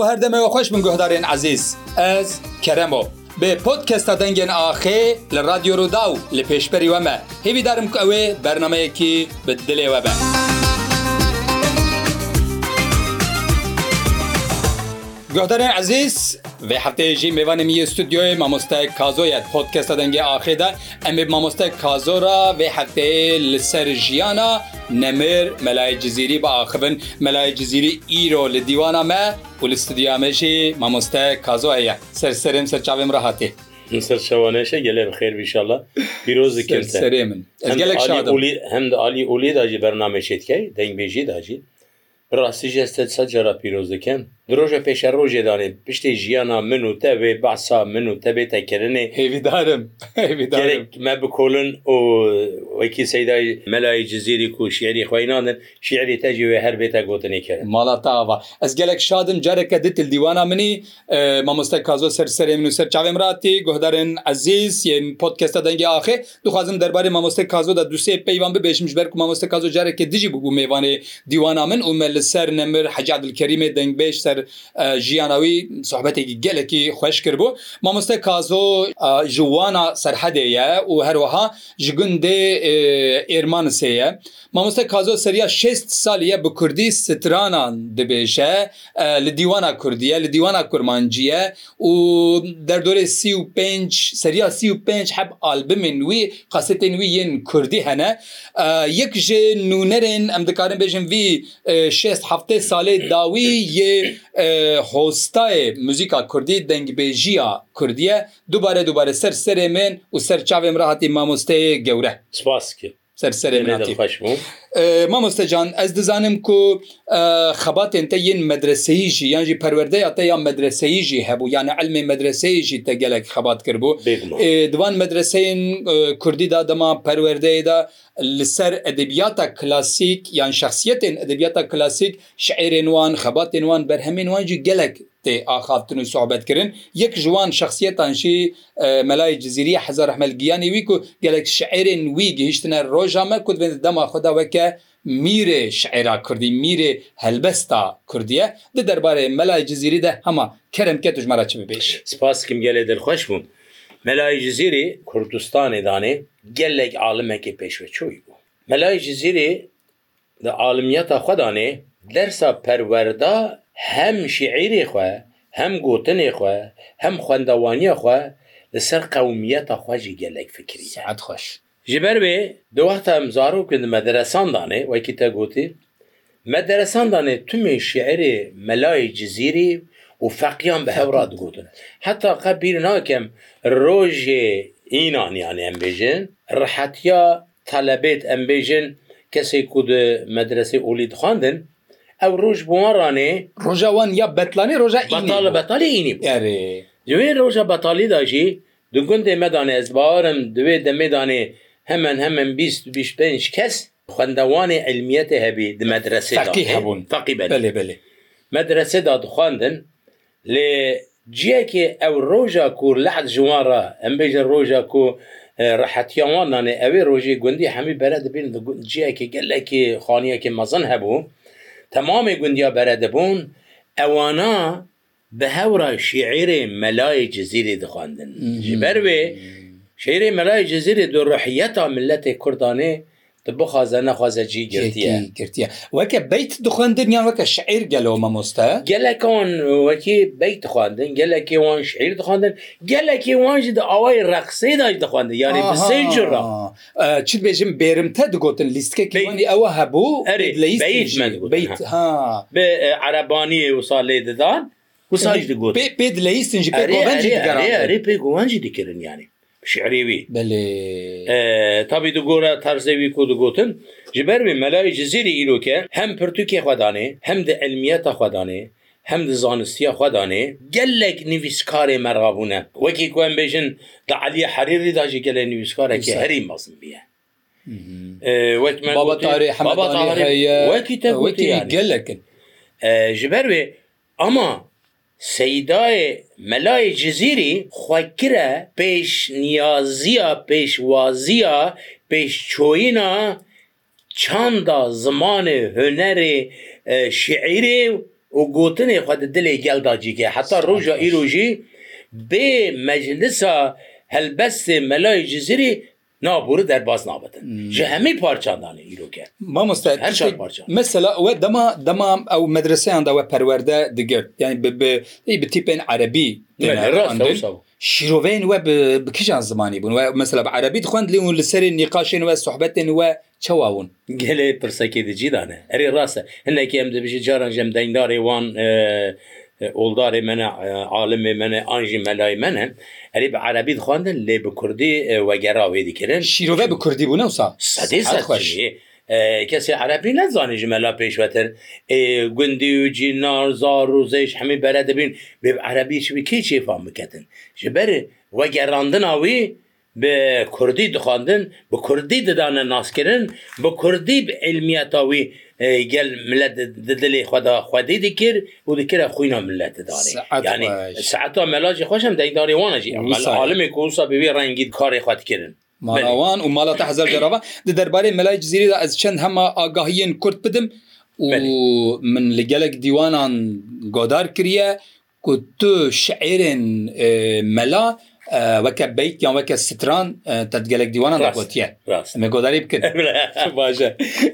هەردەم و هەردەمەوە خۆش من گوهدارێن عزیز ئەس کەرەمەوە. بێ پۆتکەستە دەنگێن ئاخێ لە رادیۆڕوودا و لە پێشپەری وەمە هێویدارم کە ئەوێ بەرنمەیەکی بدلێوە بە. گۆدارێ عزیز vê hefteyê jî mêvanê miye studyoyê mamosteyek kazoya podkesta dengê axê de em ê mamostek kazora vê hefteyê li ser jiyana nemir melayê cizîrî bi axivin melayê cizîrî îro li dîwana me û li studya me jî mamostek kazoya ye ser serêm serçavê min rahatê سەر شەوانێشە گەلێ خێر ویشله پیرۆزکرد سەرێ من هەم علی ئولێ داژی بەرنامەشێتکەی دەنگبێژی داژی ڕاستی ژێستە سە جارا پیرۆز دەکەن درۆژە پێشە ڕۆژێ دانێ پشتی ژیانە من و تەبێ باسا من و تەبێت تەکردێ هێویدارم مە بکۆلن ئۆکی سەدای مەلای جززیری و شعری خوینانن شعری تەجیێ هەر بێتە گوتنی کرد ماڵاتاوا ئەس گەلک شادم جارێکە دتل دیوانە منی مامۆستا کازۆ سەر سەرێ من و سەر چاوێمراتی گۆهدارن عزیز یم پۆتکەستە دەنگی ئاخێ دخوازم دەربارەی مامۆستا کازۆدا دوسێ پەیوان ببێشم ژبەر و مامۆستا کازۆ جارێکە دژی بوو میوانێ دیوانە من و مە لە سەر نەمر حەجادلکەریمێ دەنگبێش سەر ژیانەوەی صحبەتێکی گەلێکی خوۆش کرد بوو مامۆستای کازۆ ژوانە سەررحەدەیە و هەروەها ji gundê êrmanisê ye Mamoste kazo seriya 6 saliye bi Kurdî stranan dibêje li dîwana Kurdiye li dîwana Kurmanciye û derdorê si û pe seriya si û pe heb albimên wî qasetên wî yên Kurdî hene yek ji nûnerên em dikarin bêjin vî 6 heftê salê dawî yê هۆستایê muzîka Kurdî dengbêjiya Kurdiye dubare dubare ser serê min û serçavên rahatî mamosteyê gewre. Spas kir. سەرسەر خوش بوو مامۆستەجان ئەس دەزانم کو خەباتێنتە یین مدرسەی ژی یانجی پەروەەردەی ئەتە یان مدرسەی ژی هەبوو یانە ئەلمی مدرسەی ژی تەگەلێک خەبات کردبوو دوان مدرسەیەن کوردیدا دەما پەروەەردەیدا لەسەر ئەدەبیاتە کلاسیک یان شخصیتێن ئەدەبیاتە کلاسیک شعێنوان خەباتێنوان بەرهەمێنوانجی گەلک تێ ئاخافتن و سوابەتکردن یەک ژوان شخصیتانشی مەلای جززیری حزار حمەلگییانی وی و گەلک شعێرن وی گەیشتنە ڕۆژامە کوردێن دەما خدا وەکە میرێ شعێرا کوردی میرێ هەلبەستا کوردیە د دەربارەی مەلای جززیری دە هەما کەرم کە توژمەرە چ ببێش سپاسکم گەلێ دەرخۆش بوون مەلای جززیری کوردستانی دانێ gelek alimekê pêşveçûyî bû. Melayê ji zîrê di alimiyyata xwedanê dersa perwerda هەم شعیرێ خوێ هەم گوتنێ خوێ هەم خوێندەوانیە خوێ لەسەر قومیەتە خۆشی گەلێک فکری سعات خۆش ji ber wê diwaxta em zarokin medresan danê wekî te gotî Medresan danê tumê şiirê melayê cizîrî û feqiyan bi hevra digotin. Heta qebîr nakem rojê înan yan em bêjin, rihetiya talebêt em bêjin kesê ku di medresê olî dixandin, ئەو ڕۆژ بۆڕانێ ڕۆژەوان یا بەتلانی ڕۆژە بەتالە بەتالی ئینی دوێ ڕۆژە بەتالی داژی دو گوندێ مەدانێ ئەزبارم دوێ دەمێدانێ هەمەن هەمەن 25 کەس خوندەوانێ علمیەتە هەبی دمەدرسێ هەبوون تاقی بەێ مەدرسێ دادخواندن لێ جیەکێ ئەو ڕۆژە کوور لەحد جووارە ئەم بێژە ڕۆژە کو ڕحەتیانوانانێ ئەوێ ڕۆژی گوندی هەمی بەرە دەبین جیەکی گەلێکی خانیەکی مەزن هەبوو تەمامی گوندیا بەرەدەبوون ئەوانە بە هەورە شیعێرێ مەلای جززیری دخواندن ji berê شعێرێ مەلای جززیری دوڕحیەتا ملەتی کوردانێ بخوازە نەخوازە جی گرتیە گرتیە وەکە بیت دخواندنیان وەکە شعیر گەلەوە مەمۆستا گەلەکان وەکی بیت خواندن گەلەکی وان شعیر دخواندن گەلەکی وانجی دا ئەوای ڕقسەیداش دەخواندن یاری بسەیجرڕ چ بێژم بێرمتە دەگوتن لیستکەکەی ئەوە هەبوو بە عربانی وسا لێ دەدان وساژ دەگوت پێ لەیستنجی پێ گوانجی دکردن یانی شعریوی تابی دو گۆرە تەرزەوی کو دەگوتن ji ber min melayê cizîrî îroke hem pirtûkê xwedanê hem de elmiyeta xwedanê hem de zanistiya xwedanê gelek nivîskarê merabûne wekî ku em bêjin da Aliye herîrî da jî gelê nivîskarekî herî mazin biye wekî te gelekin ji ber wê ama سیدای مەلای جززیری خوکرە پێش نیازیە پێشوازیە پێشچۆینا چاندا زمانê هوnerê شعیرê و gotinê xwe di dilê gelda cike heta roja îrojî bê meclisa helbestê melayê cizirî nabû derbas nabetin ji hemî parçandanê îroke Mamoste her parça mesela we dema dema ew medreseyan da we perwerde digir yani bi tipên erebî şîroveyên we bi kijan zimanî bûn mesela erebî dixwend lê li serê nîqaşên we sohbetên we çewabûn gelê pirsekê di cîdan e erê rast e hindekî em dibêje caran jem dengdarê wan e, ئۆلدارێ منە عاالێ منە ئاژی مەلای منە ئەری بە عربی خواندن لێ بە کوردی وەگەراوێ دیکردن شیرۆڤ بە کوردی بوون سا سەدەی کەسی عربی نزانانی ji mela pêşvetir gundî û cînar zar rûzê ji hemî bere dibin bê عربî ji wî kê çêfan biketin ji berê wegerandina wî bi Kurdî dixandin bi Kurdî didane naskirin bi Kurdî bi elmiyeta wî gel millet dilê xweda xwedê dikir û dikira xwîna millet darê yani saeta melacî xweş hem deydarê wan jî alimê kosa bi wê rengî karê xwe dikirin Malawan û mala te hezar cerava di derbarê melay cizîrê da ez çend hema agahiyên kurd bidim û min li gelek dîwanan godar kiriye ku tu şeêrên mela وەکە بیتیان وەکە ستران تەتگەلێک دیوانە داخۆتیە ئەمە گۆداری بکرد باشە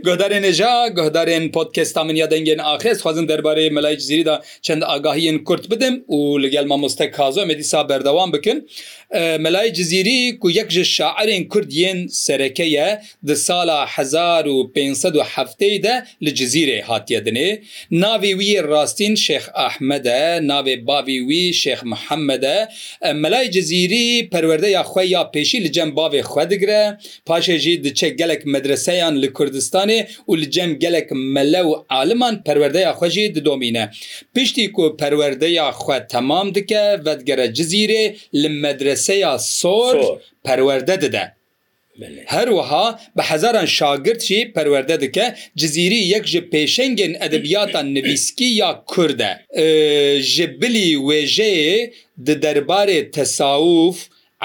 گۆدارێن نێژا گۆدارێن پۆتکستا منیا دەنگێن ئاخێز خوازم دەربارەی مەلای زیریدا چەند ئاگاهیین کورت بدم و لەگەل مامۆستە کازۆ مەدیسا بەردەوام بکن مەلای جززیری و یەک ژ شاعرین کوردیین سەرەکەیە د سالا 1570 دە لە جززیرێ هاتیە دنێ ناوی وی ڕاستین شێخ ئەحمەدە ناوێ باوی وی شێخ محەممەدە مەلای جززیری پیری پەروەدە یاخوا یا پێشی لە جەم bavê xwediگرە paşêjî diçe gelek medreseyan li Kurdistanê û li cem gelek mele û aliman perwerdeya xwejî didomîne piştî ku perwerdeya xwe temam dike vedgere cizîrê li medreseya sor perwerde dide هەروەها بە هزاران شاگرتی پەروەەردە دکە جززیری یەک ji پێشنگên ئەدەبیاتان نویسکی یا کووردە ji biلی wêjeyê di derbarê tesawuf,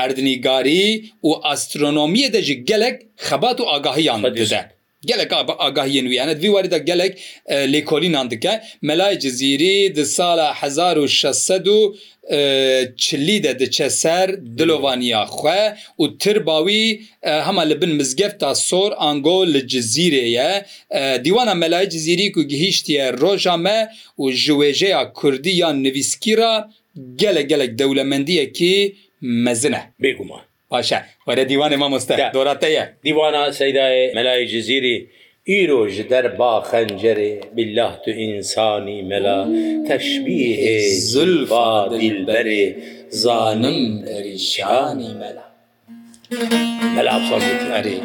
Erdnigarî û astronomiye de ji gelek xebat û agahiyan dize. gelek agahiyên wî yani vîwarî de gelek lêkolînan dike Melay cizîrî di sala 1600 چلی de diçe ser dilovaniya xwe û tirbawî hema li bin mizgefta sor ango li cizîrê ye dîwana melayê cizîrî ku gihîştiye roja me û ji wêjeya Kurdî ya nivîskîra gelek gelek dewlemendiyekî mezin e bêguma Paşe were dîwanê mamoste dorate ye dîwana seydaye melayê cizîrî Îro ji derba xencerê billah tu insanî mela teşbihê zulva dilberê zanim perişanî mela Mela erê.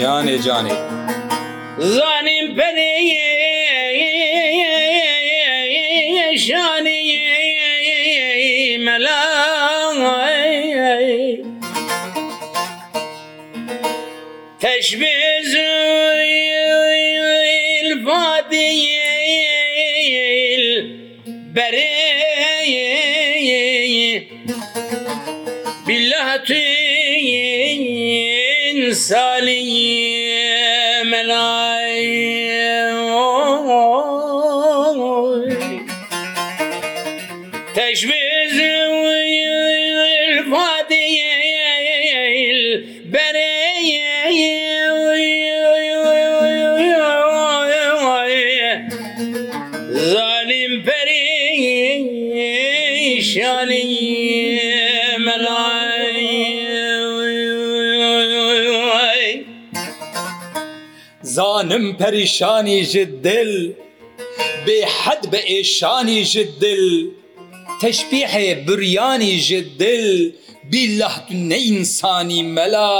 جانێ جانێ زانیم پەنێ شانێ مەلا تەشبێ جانم پریشانی ژ دل بێحد بە ئێشانی ژ دل تشبیحێ بریانی ژ دل بیله نەئینسانی مەلا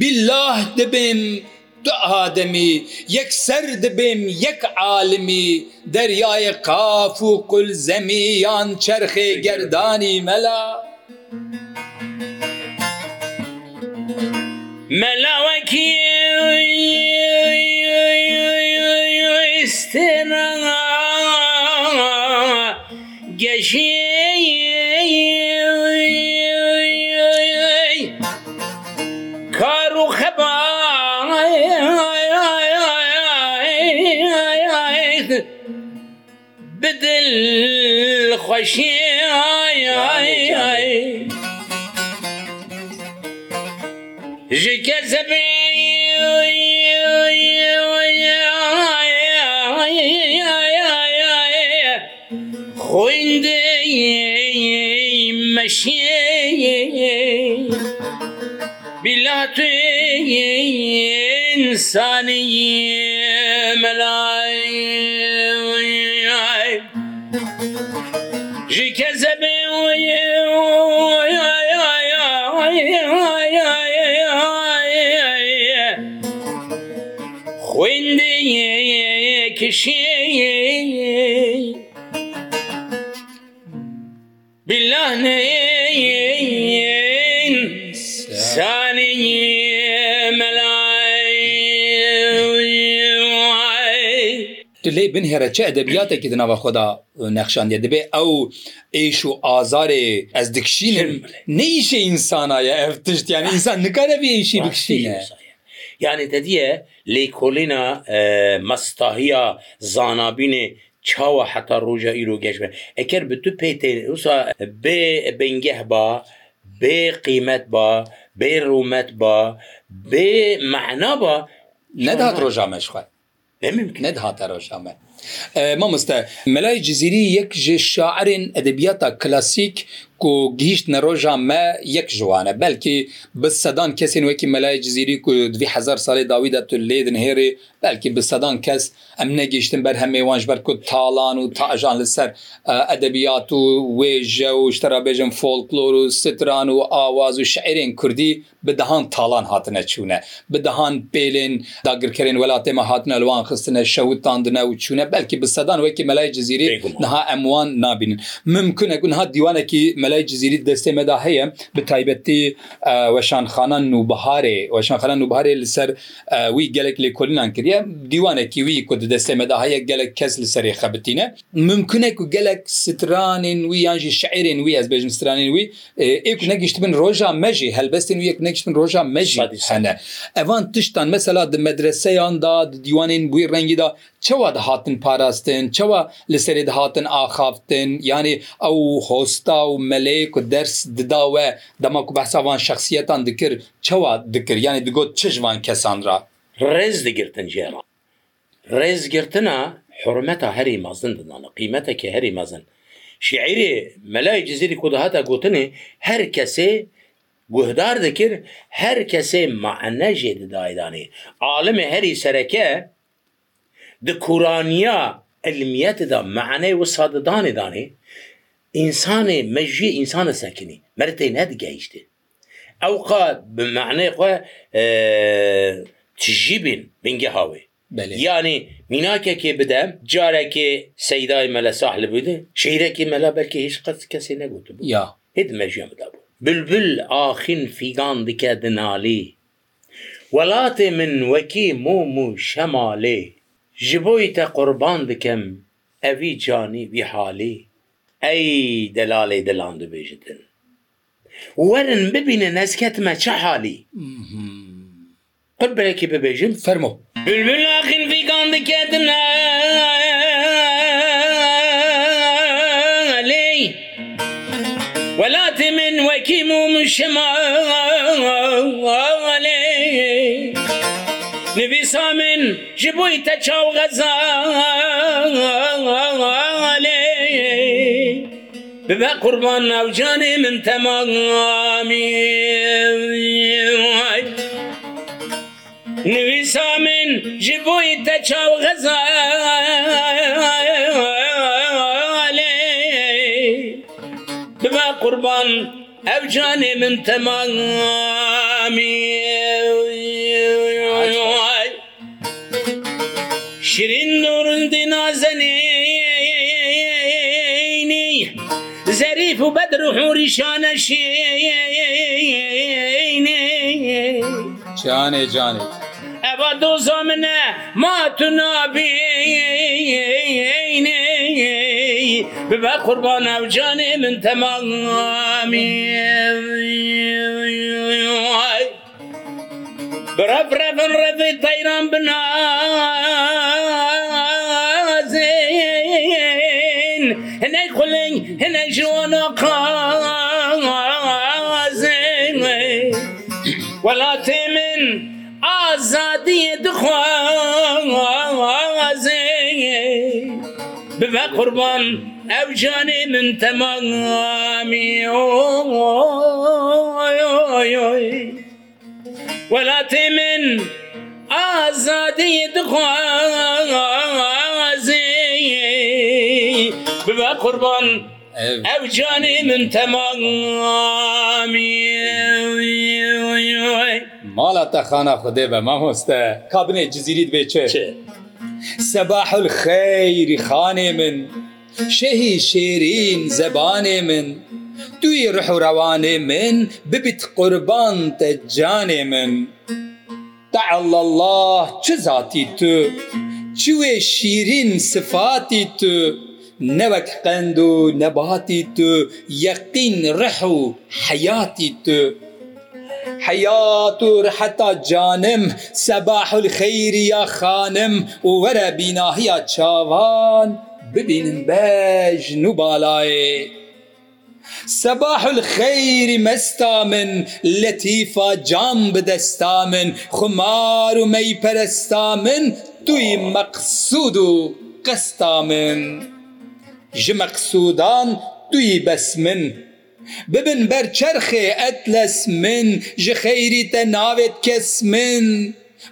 بیله دەبێم دو ئادەمی یەکسەر دەبێم یەک عالمی دەریایە قاف و قل زەمیان چرخێ گردانی مەلا مەلاوەکی انساني ملاي جيك زبي خويندي كشي بالله نيه دەبێ بن هێرە چه ئەدەبیاتێکی دناوە خدا نەخشاندە دەبێ ئەو ئێش و ئازارێ ئەس دکشینم نەیشێ ئینسانایە ئەف تشتیان ئینسان نکارە بێشی بکشتینە. Yani dediye lêkolîna e, mestahiya zanabînê çawa heta roja îro geçme. Eker bi tu pêtê Rusa bê bengeh ba, bê qîmet ba, bê rûmet ba, bê mehna ba, nedat roja meşxwe. نمیمکنێت هاتە ڕۆژامە مامۆستا مەلای جززیری یەک ژێ شاعرێن ئەدەبیاتە کلاسیک و گیشت نەڕۆژە مە یەک جوانە بەلکی بە سەدان کەسین وەکی مەلای جززیری و 2000 ساڵی داویدا تو لێدن هێرێ بەلکی بە سەدان کەس ئەم نەگەیشتن بەر هەمێوانش بەر و تاڵان و تاژان لەسەر ئەدەبیات و وێژە و شتەرا بێژم فۆلکلۆر و ستران و ئاواز و شعرێن کوردی بدەهان تاڵان هاتنە چوونە بدەهان پێلێن داگرکردن وڵاتێمە هاتنە لەوان خستنە شەوتاندنە و چوونە بلکی بسەدان وەکی مەلای جززیری نها ئەموان نابین ممکنە گونها دیوانێکی مەلای جززیری دەستێ مەدا هەیە بە تایبەتی وەشانخانان و بەهارێ وەشانخانان و بەهارێ لەسەر وی گەلک لێ کۆلینان کردە دیوانێکی وی کو دەستێ مەدا هەیە گەلک کەس لەسەری خەبتینە ممکنێک و گەلک سترانین وی یانژی شعرێن وی ئەس بێژم سترانین وی ئێک نەگەشت بن ڕۆژە مەژی هەلبەستین ویەک نەگشتن ڕۆژە مەژی هەنە ئەوان تشتان مەسەلا د مەدرسەیاندا دیوانین بووی ڕەنگیدا چوا دەهاتن پاراستن چوا لەسەری دەهاتن ئاخافتن ینی ئەو هۆستا و مەلەیەک و دەرس دداوە دەماکو بەساوان شخصیتان دکرد چوا دکرد ینی دگوت چژوان کەسانرا ڕێز دەگرتن جێرا ڕێزگرتنە حرمەتە هەری مازن دنانە قیمەتێکی هەری مەزن شیعری مەلای جزیری کودەهاتا گوتنی هەر کەسێ گوهدار دەکرد هەر کەسێ معنەژێ ددایدانی عالمە هەری سەرەکە dikuraniya elmiyeti da meaney ve sadıdanê danê insanê mejiyê insana sekinî meretê nedigeyişti. Ew qa bi meanê xwe tijî bin bingê hawê. Yani mînakekê bide carekê seydayê mele sahlib bide şehrekî mela belkê hiç qet kesê negotu ya hêd mejiya bida bû. Bilbil axin fîgan dike dinalî. Welatê min wekî mom û şemalê ji بۆی te qurban dikim evî canî vî halî ey delalê dilan dibêjitin werin bibînin ez ketime çi halî qurbirekî bibêjim fermo Bülbülxin vîgan diketine ولا من وكيم شمال من ji بووی تە چاو غەزا ببە قوربان ناوجانێ من تەمامی نویسا من ji بووی تە چاو غەزا ببە قوربان ئەو جانێ من تەمامی فصيح زريف بدر حوري شانشيني شاني جاني أبا دوزا منا ما تنابيني ببا قربان أو جاني من تمامي برب رب رب طيران بنار ev canê min temamî Welatê min azadiyê dixwazê bibe qurban ev canê min temamî Mala te xana xudê be mamoste Kabinê cizîrit bê çi Sebahul xeyri xanê min شەهی شێرین زەبانێ من توی ڕحوڕەوانێ من ببیت قوربان تەجانێ من تعل الله چ زاتی تو چوێ شیرین سفاتی تو نەوەک قند و نەباتی تو یەقین ڕح و حیاتی تو حیات و رحتا جانم سەباح الخەیری یا خانم و وەرە بیناهیا چاوان، ببینم بەژن و باڵایێ سەباح خەیری مەستا من لەتیفا جام بدەستا من خمار و مەی پەرستا من توی مەقصود و قستا من ji مەقصودان توی بەس من ببن بەرچەرخێ ئەتلەس من ji خەیری تە ناوێت کەس من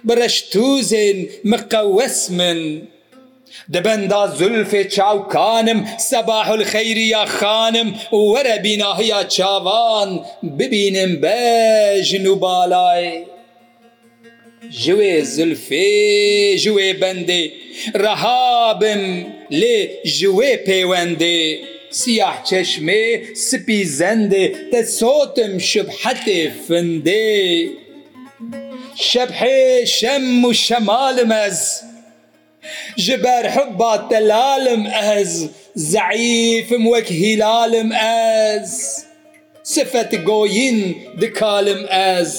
برەشتوزێن مقەوەس من. دەبەندا زولفێ چاوکانم سەباحل خەیریا خانم وەرە بیناهەیە چاوان ببینم بەژن و بالای. ژوێ زلفێ ژوێ بەندێ ڕەهابم لێ ژوێ پەیوەندێ سیاه چەشمێ سپی زەندێ دە سۆتم شبحەتێ فندێ شەبحێ شەم و شەمالمەز. ji ber heba telalim ez zeîfim wek hilalim ez Sifet goyîn dikalim ez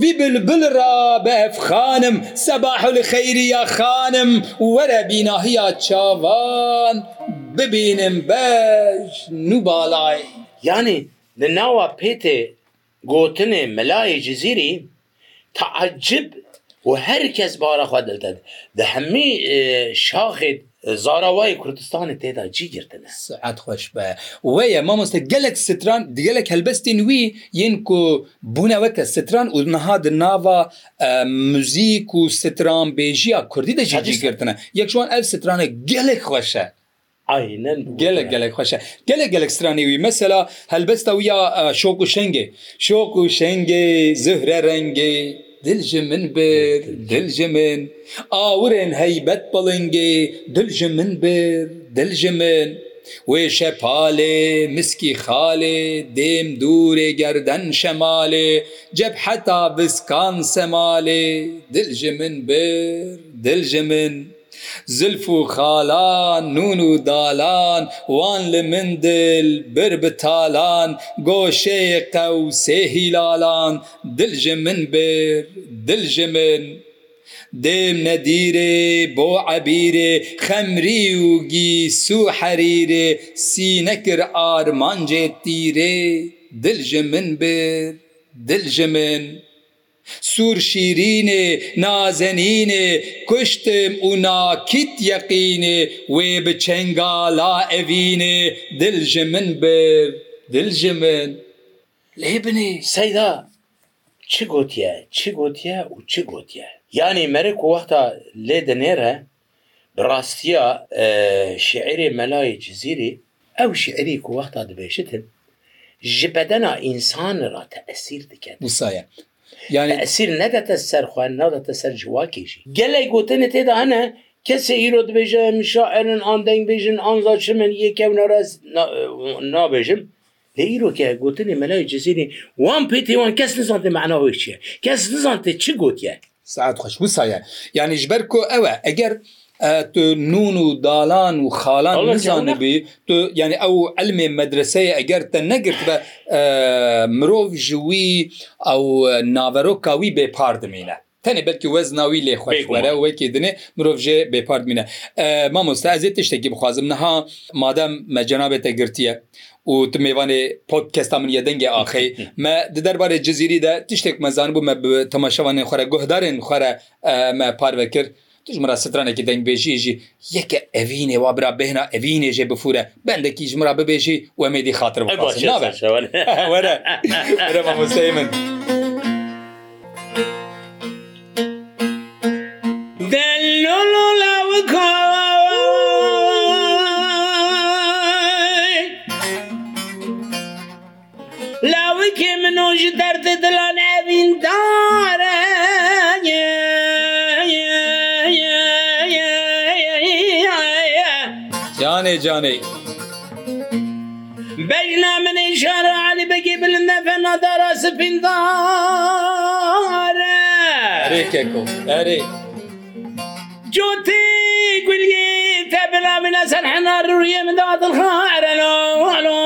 Vî bilbil ra be ev xanim sebahul xeyriya xanim were bînahiya çavan bibînim bej nû balay Yani li nawa pêtê gotinê melayê cizîrî tacib و هەر کەس بارەخوا دەدەن دە هەممی شاخێت زاراوای کوردستان تێدا جی گرتن سعات خوش بە وەیە مامۆستا gelek ستران gelek helbestên wî yên ku bûneweke stran û niha di nava müzik û stran bêjiya Kurdî de jî jî girtine yek şu an ev stranek gelek xweş e gelek gelek xweş e gelek gelek stranê wî mesela helbesta wya şok û şengê şok û şengê zihre rengê دلژ من بر دلژ من ئاورێن هەیبەت بڵنگێ دلژ من بر دلژ من وێ شەپالێ مسکی خاڵێ دێم دوورێ گەردەن شەمالێ جەب حتا بسکان سەمالێ دلژ من بر دلژ من زلف و خالان نون و دالان وان لە من دل بر bi تالان گۆشەیە قەو سێهیلالان دلژە من بر دلژە من دێم نەدیرێ بۆ عەبیرێ خەمری و گیس و حەریرێ سینەکر ئارمانجێ تیرێ دلژە من بر دلژە من سوور شیرینێ نازەنینێ کوشتم و ناکیت یەقینێ وێ بچەنگالا ئەڤینێ دلژە من بر دلژە من لێ بنێ سەیدا چی گوتیە چی گوتیە و چی گوتیە یانی مەرک وەختا لێ دەنێرە بڕاستیە شعێری مەلای جززیری ئەو شعری وەختا دەبێشتن ji bedena însan ra te esîr dike Musaya یعنی ئەسیر نەدەتە سەرخواێن نادەتە سەر جوواکیشی گەلێک گوتنە تێدا هەنە کەسێ ئیرۆ دبێژە شاعرن ئاندەنگ بێژن ئانزا چ من یەکەم ناڕاز نابێژم لە ئیرۆکە گوتنی مەلای جززیری وان پێتیوان کەس نزانتە معناوی چیە کەس نزانتە چی گوتە؟ سعات خوش وسایە یانیش بەرکۆ ئەوە ئەگەر نون و دالان و خاڵان نزانبی ینی ئەو ئەلمێ مەدرسەیە ئەگەر تە نەگرت بە مرۆڤ ژوی ئەو ناڤەرۆکاوی بێپار دمینە تەنێ بەرکی وەزناوی لێ خوێوەرە وەکی دنێ مرۆڤژێ بێپار منە مامۆستا ئەزێت تشتێکی بخوازم نەها مادەم مەجەنابێتە گرتیە و تو میوانێ پۆتکەستا من یە دەنگێ ئاخی مە دەربارەی جززیری دە تشتێک مەزان بوو مە تەماشەوانێ خۆرە گوهدارن خۆرە پارە کرد. ژمرا سترانێکی دەنگبێژیژی یەکە ئەڤینێ وابرا بهێنا ئەڤینێژێ بفورە بەندێکی ژمرا ببێژی وەمێدی خاطر وەرە من. درد جانێ جانەی بەنا منەی شارە علی بەگی بلندە فەنادارا سپیندارە ڕێکێکۆ ئەرێ جوتی گولی تەبلا منە سەر حەنا ڕوریە مندادڵخارەلو هەلو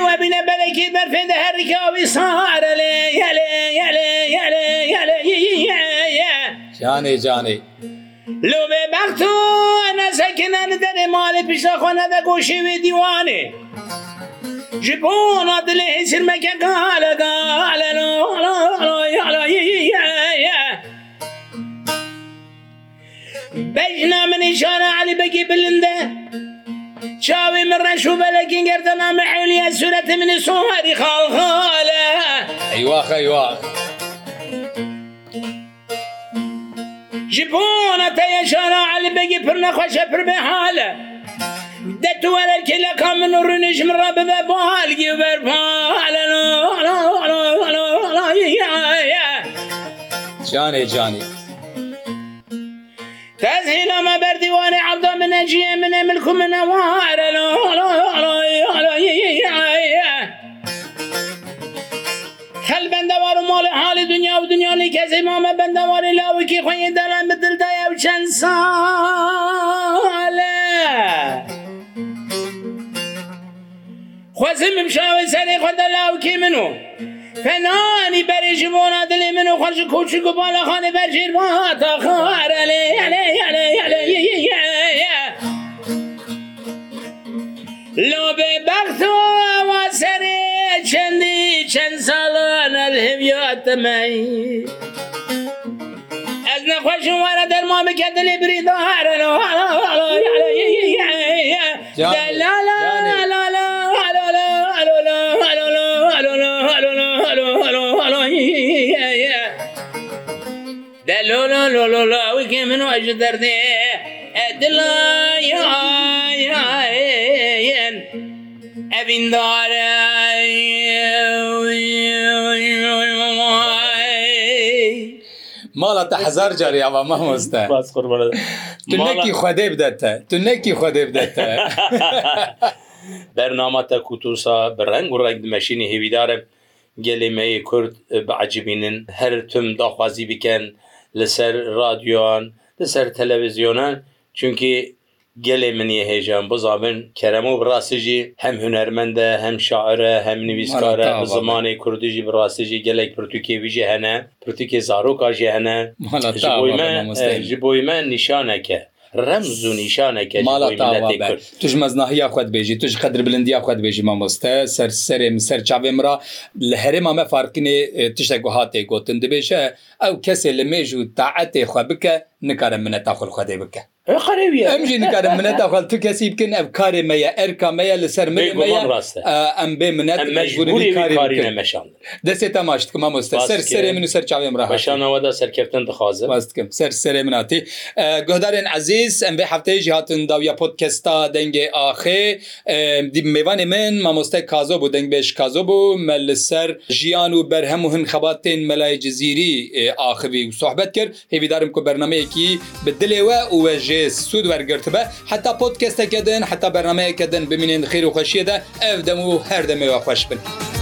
وبن بلك برفد هرك وصار لي يلي يلي يلي يلي جاني جاني لو به بخت انا سکنن در مال پیش خانه ده گوشه و دیوانه جبون دل حسر مکه قال قال لو لو لو بجنا من اشاره علی بگی بلنده چاوی من ڕەش و بەلەکین گەردە نامە حولە سورەتی منی سۆماری خاڵخالە ئەیواخەیوا. جبونە تەیەشانە علی بەگی پر نەخۆشە پر بێ حالە. دەتوەرەکی لەکە من و ڕونیش منڕە ببە بۆ هالگی و بەرپالە جانێ جانێ. تزهيل ما بردي وانا عبد من اجي من ملك من وار خل بندوار مال حال دنیا و دنیا لی کسی ما من بندوار لاوی که خوی دلم به دل دایو چند ساله خوزم مشاوی سری خود لاوی که منو فلانی بەێژی بۆنا دلێ من و خەرش کوچی و بالاخانە بەژیر تا خارە لێ لۆبێ بەختەوە سەرێ چەندی چەند ساڵانە هێویاتەمەی ئەس نەخۆشم وارە دەرمامەکە دلێ بریدارە لە لو لو لو لو لو وكي من وجه دردي أدلا يا يا ين أبين دارا مالا تحزار جاري أبا ما مستا بس قربان تنكي خدي بدتا تنكي خدي بدتا برنامه تا کوتوسا برنگ و رنگ مشینی هیویدارم گەلێمەیە کورد بەعجبینن هەر تم داخوازی بکەن لەسەر رادیۆان لەسەر تەلەڤزیۆنان چونکی gelê min ye hêjan bizabin kerem û birastî jî hem hunermend e hem şaire hem nivîskar e zimanê Kurdî jî birastî jî gelek pirtûkê wî jî hene pirtûkê zaroka jî hene ji boy me nîşaneke ڕەمز و نیشانەکە توش مەزناهیا خۆت بێژی توش قدر بلندیا خۆت بێژی مامۆستە سەر سرم سەر چاێمرا لە هەرێما مە فارکنێ تشتێک و هااتێک گوتن دەبێژە ئەو کەسێ لە مێژ و تاعەتێ خوا بکە نکارە منە تاخل خودێ بکە ئەمژی نکارە منە داخڵ تو کەسی بکن ئەم کارێ مەیە ئەرکامەیە لەسەر ئەم بێ منەتمەشان دەستێ تەماشت کە مامۆستا سەر سەرێ من و سەر چاوێم ڕاشانەوەدا سەرکردن دخوازم بکەم سەر سەرێ مناتی گۆدارێن عزیز ئەم بێ هەفتەیەژ هاتن داویە پۆتکەستا دەنگێ ئاخێ میوانێ من مامۆستای کازۆ بوو دەنگ بێش کازۆ بوو مە لەسەر ژیان و بەرهەم و هەن خەباتێن مەلای جززیری ئاخوی و سوحبەت کرد هێویدارم کۆ بەرنمەیەکی بدلێوە وژ ji sud wergirtibe heta podkestekkedin heta bernameyekedin bimînin xêr û xweşiyê de ev dem û her demê ve xweş bin.